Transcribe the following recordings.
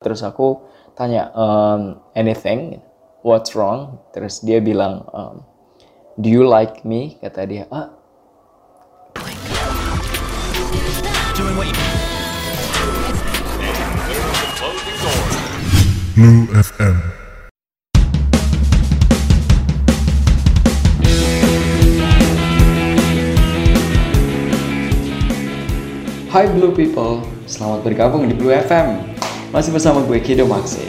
terus aku tanya um, anything what's wrong terus dia bilang um, do you like me kata dia ah Blue FM. Hai Blue People, selamat bergabung di Blue FM. Masih bersama gue Kido Maxi.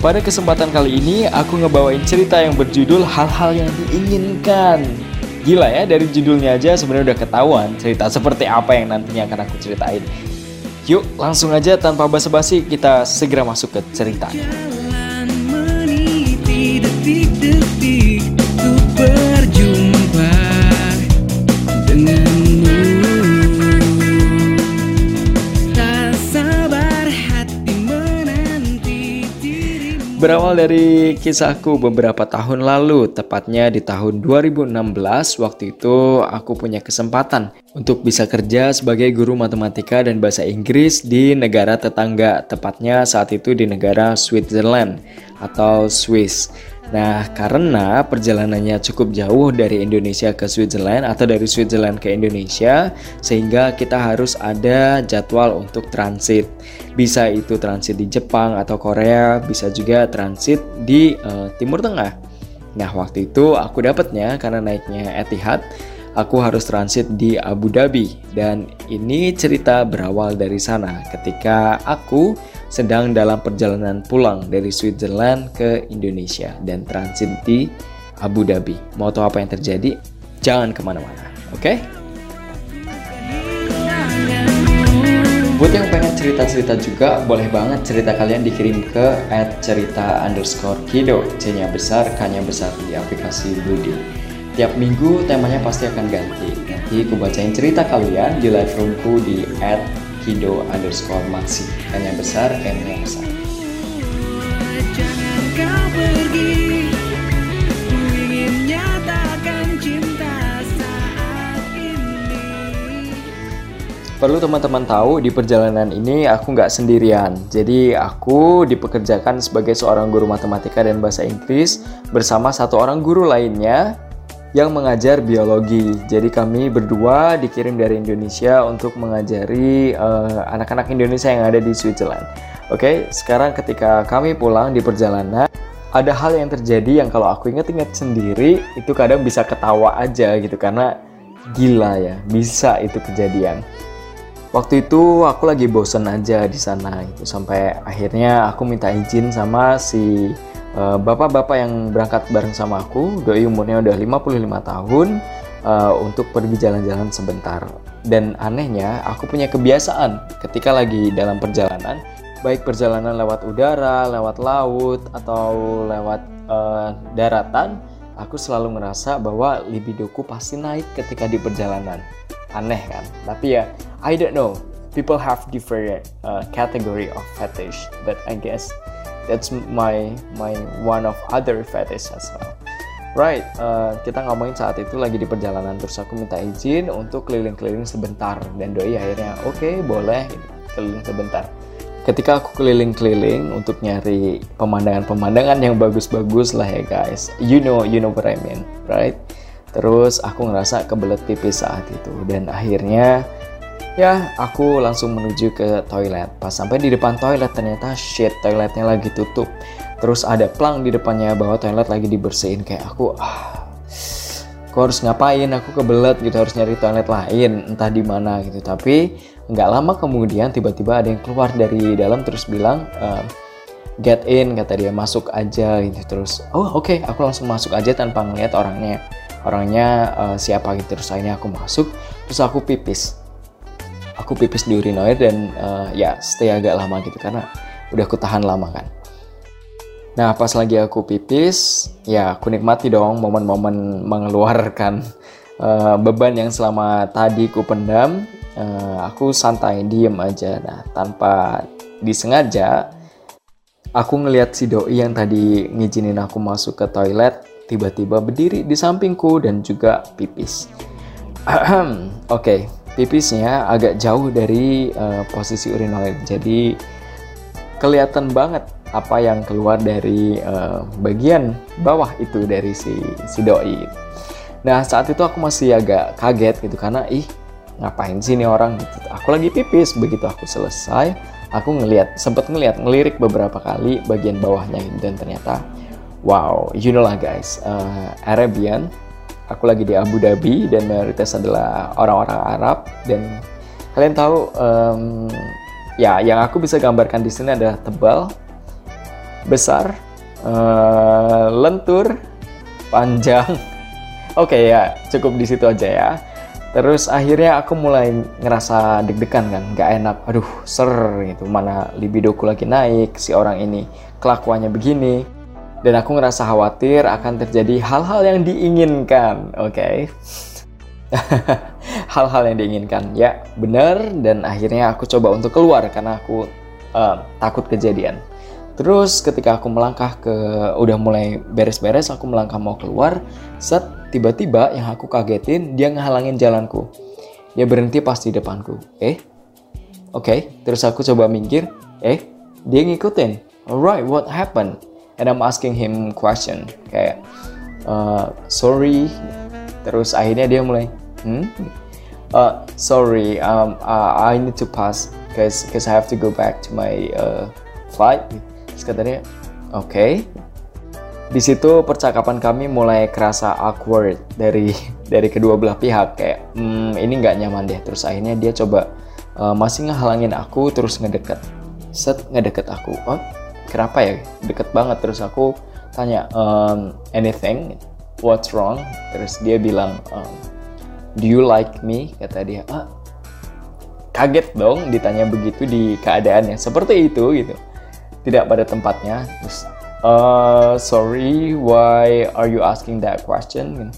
Pada kesempatan kali ini, aku ngebawain cerita yang berjudul Hal-hal yang diinginkan. Gila ya, dari judulnya aja sebenarnya udah ketahuan cerita seperti apa yang nantinya akan aku ceritain. Yuk, langsung aja tanpa basa-basi kita segera masuk ke ceritanya. Berawal dari kisahku beberapa tahun lalu, tepatnya di tahun 2016, waktu itu aku punya kesempatan untuk bisa kerja sebagai guru matematika dan bahasa Inggris di negara tetangga, tepatnya saat itu di negara Switzerland atau Swiss. Nah, karena perjalanannya cukup jauh dari Indonesia ke Switzerland atau dari Switzerland ke Indonesia, sehingga kita harus ada jadwal untuk transit. Bisa itu transit di Jepang atau Korea, bisa juga transit di eh, Timur Tengah. Nah, waktu itu aku dapatnya karena naiknya Etihad, aku harus transit di Abu Dhabi dan ini cerita berawal dari sana ketika aku sedang dalam perjalanan pulang dari Switzerland ke Indonesia dan transit di Abu Dhabi. Mau tahu apa yang terjadi? Jangan ke mana-mana, oke? Buat yang pengen cerita-cerita juga, boleh banget cerita kalian dikirim ke at cerita underscore kido C-nya besar, K-nya besar di aplikasi Bludi Tiap minggu temanya pasti akan ganti Nanti aku bacain cerita kalian di live roomku di at kido underscore maxi. K-nya besar, M-nya besar. Jangan kau pergi. Ku ingin nyatakan cinta saat ini. Perlu teman-teman tahu di perjalanan ini aku nggak sendirian. Jadi aku dipekerjakan sebagai seorang guru matematika dan bahasa Inggris bersama satu orang guru lainnya yang mengajar biologi. Jadi kami berdua dikirim dari Indonesia untuk mengajari eh, anak-anak Indonesia yang ada di Switzerland. Oke, sekarang ketika kami pulang di perjalanan ada hal yang terjadi yang kalau aku inget-inget sendiri itu kadang bisa ketawa aja gitu karena gila ya bisa itu kejadian. Waktu itu aku lagi bosen aja di sana gitu sampai akhirnya aku minta izin sama si bapak-bapak yang berangkat bareng sama aku, doi umurnya udah 55 tahun eh, untuk pergi jalan-jalan sebentar. Dan anehnya aku punya kebiasaan ketika lagi dalam perjalanan, baik perjalanan lewat udara, lewat laut atau lewat eh, daratan, aku selalu ngerasa bahwa libidoku pasti naik ketika di perjalanan. Aneh kan? Tapi ya I don't know. People have different uh, category of fetish but I guess that's my my one of other fetish as well. Right uh, kita ngomongin saat itu lagi di perjalanan terus aku minta izin untuk keliling-keliling sebentar. Dan doi akhirnya oke boleh gitu, keliling sebentar. Ketika aku keliling-keliling untuk nyari pemandangan-pemandangan yang bagus-bagus lah ya guys. You know you know what I mean right? Terus aku ngerasa kebelet pipis saat itu. Dan akhirnya ya aku langsung menuju ke toilet. Pas sampai di depan toilet ternyata shit toiletnya lagi tutup. Terus ada plang di depannya bahwa toilet lagi dibersihin. Kayak aku ah aku harus ngapain? Aku kebelet gitu harus nyari toilet lain entah di mana gitu. Tapi nggak lama kemudian tiba-tiba ada yang keluar dari dalam terus bilang "Eh, get in kata dia masuk aja gitu. Terus oh oke aku langsung masuk aja tanpa ngeliat orangnya. Orangnya eh, siapa gitu. Terus akhirnya aku masuk terus aku pipis aku pipis di urinoir dan eh, ya stay agak lama gitu karena udah aku tahan lama kan nah pas lagi aku pipis ya aku nikmati dong momen-momen mengeluarkan eh, beban yang selama tadi ku pendam Eh, aku santai diem aja nah tanpa disengaja Aku ngelihat si doi yang tadi ngizinin aku masuk ke toilet tiba-tiba berdiri di sampingku dan juga pipis. Oke, pipisnya agak jauh dari eh, posisi urinoir. Jadi kelihatan banget apa yang keluar dari uh, bagian bawah itu dari si si doi. Nah saat itu aku masih agak kaget gitu karena ih ngapain sih ini orang gitu. Aku lagi pipis begitu aku selesai aku ngelihat sempat ngelihat ngelirik beberapa kali bagian bawahnya dan ternyata wow you know lah guys uh, Arabian aku lagi di Abu Dhabi dan mayoritas adalah orang-orang Arab dan kalian tahu um, ya yang aku bisa gambarkan di sini adalah tebal besar uh, lentur panjang oke okay, ya cukup di situ aja ya Terus akhirnya aku mulai ngerasa deg-degan kan, nggak enak. Aduh, ser gitu. Mana libidoku lagi naik, si orang ini kelakuannya begini. Dan aku ngerasa khawatir akan terjadi hal-hal yang diinginkan, oke? Okay? hal-hal yang diinginkan, ya benar. Dan akhirnya aku coba untuk keluar karena aku uh, takut kejadian. Terus ketika aku melangkah ke udah mulai beres-beres, aku melangkah mau keluar, set Tiba-tiba yang aku kagetin, dia ngehalangin jalanku. Dia berhenti pas di depanku. Eh? Oke, okay. terus aku coba minggir. Eh? Dia ngikutin. Alright, what happened? And I'm asking him question. Kayak, uh, sorry. Terus akhirnya dia mulai, hmm? Uh, sorry, um, uh, I need to pass because cause I have to go back to my uh, flight. Terus katanya, oke. Okay di situ percakapan kami mulai kerasa awkward dari dari kedua belah pihak kayak hmm, ini nggak nyaman deh terus akhirnya dia coba uh, masih ngehalangin aku terus ngedeket set ngedeket aku oh kenapa ya? Deket banget. Terus aku tanya um, anything? What's wrong? Terus dia bilang um, do you like me? Kata dia ah kaget dong. Ditanya begitu di keadaan yang seperti itu gitu. Tidak pada tempatnya. Terus uh, sorry, why are you asking that question?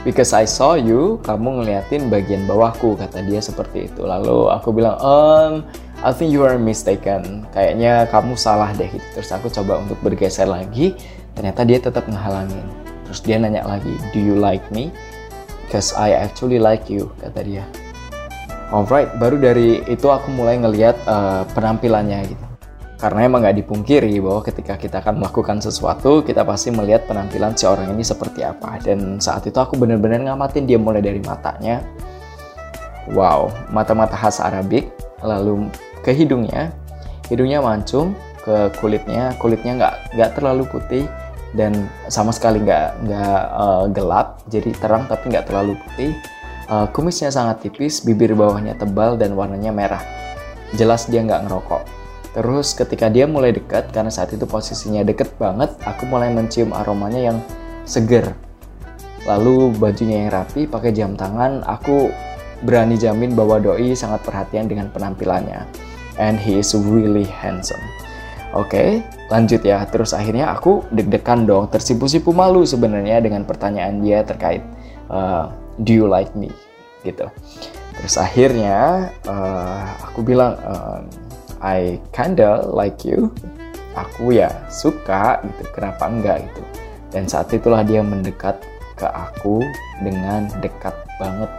Because I saw you, kamu ngeliatin bagian bawahku, kata dia seperti itu. Lalu aku bilang, um, I think you are mistaken. Kayaknya kamu salah deh gitu. Terus aku coba untuk bergeser lagi, ternyata dia tetap ngehalangin. Terus dia nanya lagi, do you like me? Because I actually like you, kata dia. Alright, baru dari itu aku mulai ngeliat uh, penampilannya gitu karena emang nggak dipungkiri bahwa ketika kita akan melakukan sesuatu, kita pasti melihat penampilan si orang ini seperti apa. Dan saat itu aku benar-benar ngamatin dia mulai dari matanya. Wow, mata-mata khas Arabik, lalu ke hidungnya, hidungnya mancung, ke kulitnya, kulitnya nggak nggak terlalu putih dan sama sekali nggak nggak uh, gelap, jadi terang tapi nggak terlalu putih. Uh, kumisnya sangat tipis, bibir bawahnya tebal dan warnanya merah. Jelas dia nggak ngerokok Terus ketika dia mulai dekat, karena saat itu posisinya deket banget, aku mulai mencium aromanya yang seger. Lalu bajunya yang rapi, pakai jam tangan, aku berani jamin bahwa Doi sangat perhatian dengan penampilannya. And he is really handsome. Oke, okay, lanjut ya. Terus akhirnya aku deg-degan dong, tersipu-sipu malu sebenarnya dengan pertanyaan dia terkait uh, Do you like me? Gitu. Terus akhirnya uh, aku bilang, uh, I kinda like you aku ya suka gitu kenapa enggak gitu dan saat itulah dia mendekat ke aku dengan dekat banget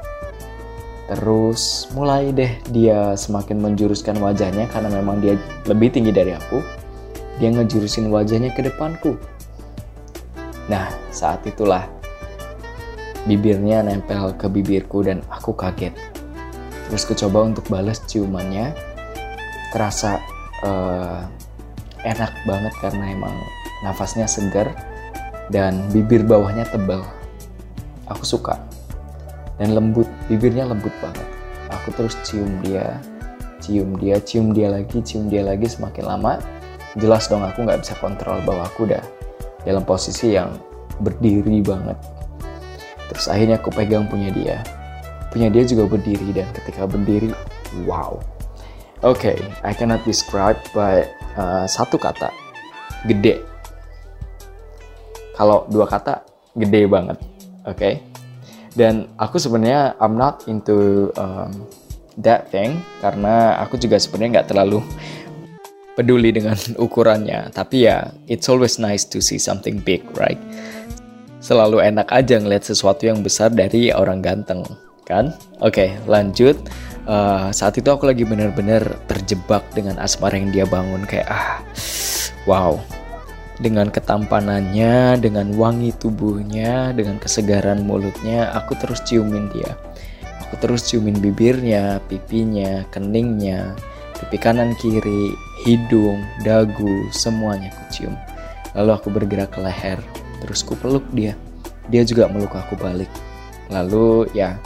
terus mulai deh dia semakin menjuruskan wajahnya karena memang dia lebih tinggi dari aku. Dia ngejurusin wajahnya ke depanku. Nah saat itulah bibirnya nempel ke bibirku dan aku kaget. Terus coba untuk balas ciumannya. Terasa uh, enak banget karena emang nafasnya segar dan bibir bawahnya tebal. Aku suka dan lembut, bibirnya lembut banget. Aku terus cium dia, cium dia, cium dia lagi, cium dia lagi semakin lama. Jelas dong aku nggak bisa kontrol bahwa aku udah dalam posisi yang berdiri banget. Terus akhirnya aku pegang punya dia. Punya dia juga berdiri dan ketika berdiri, wow, Oke, okay, I cannot describe, but uh, satu kata, gede. Kalau dua kata, gede banget. Oke. Okay? Dan aku sebenarnya I'm not into um, that thing karena aku juga sebenarnya nggak terlalu peduli dengan ukurannya. Tapi ya, it's always nice to see something big, right? Selalu enak aja ngeliat sesuatu yang besar dari orang ganteng, kan? Oke, okay, lanjut Eh, saat itu aku lagi bener-bener terjebak dengan asmara yang dia bangun kayak ah wow dengan ketampanannya dengan wangi tubuhnya dengan kesegaran mulutnya aku terus ciumin dia aku terus ciumin bibirnya pipinya keningnya pipi kanan kiri hidung dagu semuanya aku cium lalu aku bergerak ke leher terus ku peluk dia dia juga meluk aku balik lalu ya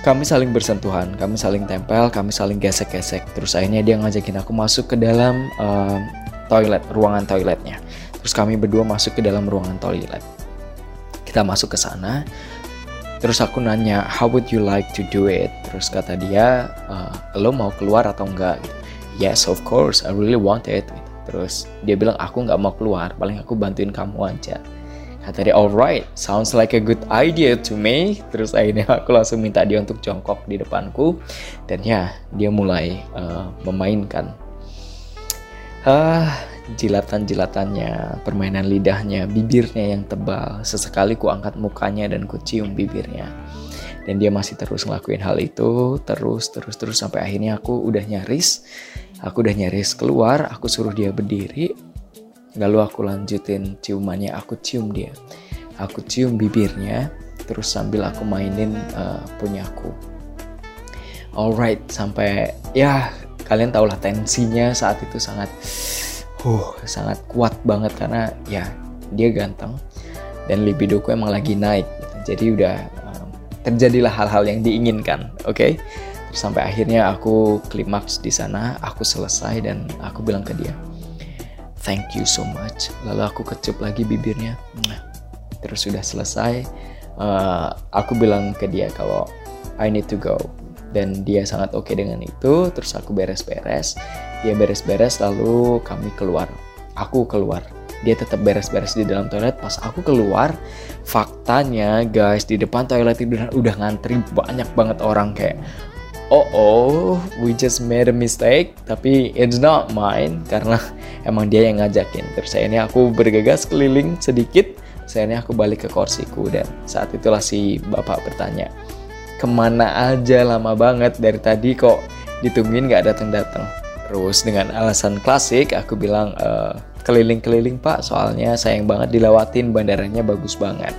kami saling bersentuhan, kami saling tempel, kami saling gesek-gesek. Terus akhirnya dia ngajakin aku masuk ke dalam um, toilet, ruangan toiletnya. Terus kami berdua masuk ke dalam ruangan toilet. Kita masuk ke sana. Terus aku nanya, how would you like to do it? Terus kata dia, "Eh, lo mau keluar atau enggak? Gitu. Yes, of course, I really want it. Gitu. Terus dia bilang, aku nggak mau keluar, paling aku bantuin kamu aja. Kata dia, alright, sounds like a good idea to me. Terus akhirnya aku langsung minta dia untuk jongkok di depanku. Dan ya, dia mulai uh, memainkan. Ah, jilatan-jilatannya, permainan lidahnya, bibirnya yang tebal. Sesekali ku angkat mukanya dan ku cium bibirnya. Dan dia masih terus ngelakuin hal itu, terus, terus, terus sampai akhirnya aku udah nyaris. Aku udah nyaris keluar, aku suruh dia berdiri, Lalu aku lanjutin ciumannya, aku cium dia. Aku cium bibirnya, terus sambil aku mainin uh, punyaku. Alright, sampai ya kalian tau lah tensinya saat itu sangat, uh, sangat kuat banget karena ya dia ganteng dan libidoku emang lagi naik. Jadi udah um, terjadilah hal-hal yang diinginkan, oke? Okay? Sampai akhirnya aku klimaks di sana, aku selesai dan aku bilang ke dia, thank you so much lalu aku kecup lagi bibirnya terus sudah selesai uh, aku bilang ke dia kalau I need to go dan dia sangat oke okay dengan itu terus aku beres-beres dia beres-beres lalu kami keluar. Aku keluar. Dia tetap beres-beres di dalam toilet. Pas aku keluar faktanya guys di depan toilet itu udah, ngantri banyak banget orang kayak oh oh we just made a mistake. Tapi it's not mine karena emang dia yang ngajakin. Terus akhirnya aku bergegas keliling sedikit. Akhirnya aku balik ke kursiku dan saat itulah si bapak bertanya ke mana aja? Lama banget dari tadi kok ditungguin gak datang-datang terus dengan alasan klasik aku bilang e, keliling-keliling pak. Soalnya sayang banget dilewatin bandaranya bagus banget.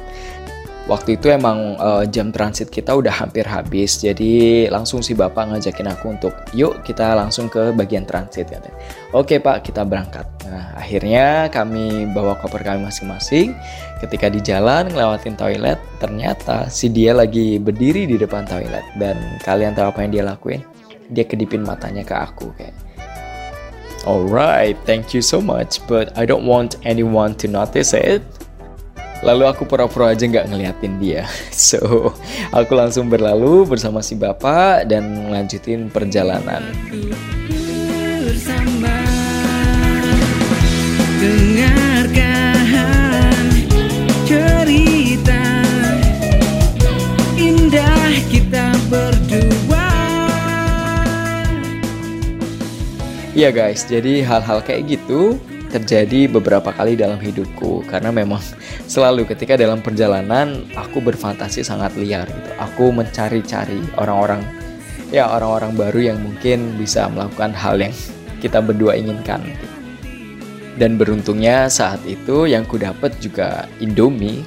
Waktu itu emang uh, jam transit kita udah hampir habis. Jadi langsung si bapak ngajakin aku untuk yuk kita langsung ke bagian transit ya oke pak kita berangkat. Nah akhirnya kami bawa koper kami masing-masing. Ketika di jalan ngelewatin toilet ternyata si dia lagi berdiri di depan toilet. Dan kalian tahu apa yang dia lakuin? Dia kedipin matanya ke aku kayak Alright, thank you so much, but I don't want anyone to notice it. Lalu aku pura-pura aja nggak ngeliatin dia. So, aku langsung berlalu bersama si bapak dan melanjutin perjalanan. Iya guys, jadi hal-hal kayak gitu terjadi beberapa kali dalam hidupku karena memang selalu ketika dalam perjalanan aku berfantasi sangat liar gitu. Aku mencari-cari orang-orang ya orang-orang baru yang mungkin bisa melakukan hal yang kita berdua inginkan. Dan beruntungnya saat itu yang ku dapat juga Indomie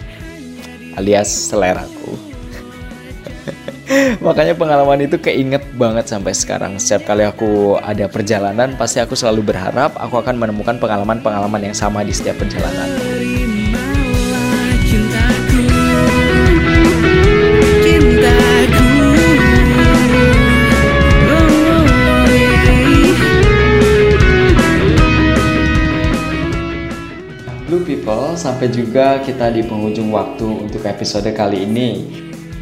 alias seleraku. Makanya pengalaman itu keinget banget sampai sekarang. Setiap kali aku ada perjalanan, pasti aku selalu berharap aku akan menemukan pengalaman-pengalaman yang sama di setiap perjalanan. Blue People, sampai juga kita di penghujung waktu untuk episode kali ini.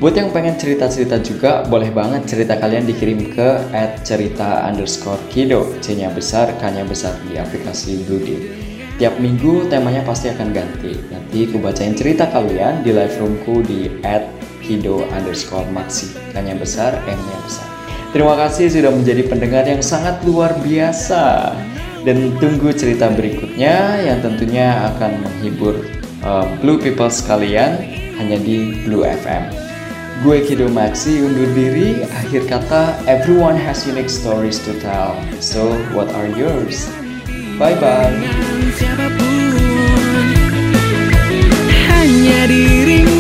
Buat yang pengen cerita-cerita juga, boleh banget cerita kalian dikirim ke at cerita underscore kido, C-nya besar, K-nya besar di aplikasi Blue Deal. Tiap minggu temanya pasti akan ganti. Nanti aku bacain cerita kalian di live roomku di at kido underscore maxi, K-nya besar, M-nya besar. Terima kasih sudah menjadi pendengar yang sangat luar biasa. Dan tunggu cerita berikutnya yang tentunya akan menghibur uh, Blue People sekalian hanya di Blue FM. Gue Kido Maxi undur diri. Akhir kata, everyone has unique stories to tell. So, what are yours? Bye bye. Dengan siapa pun Hanya dirimu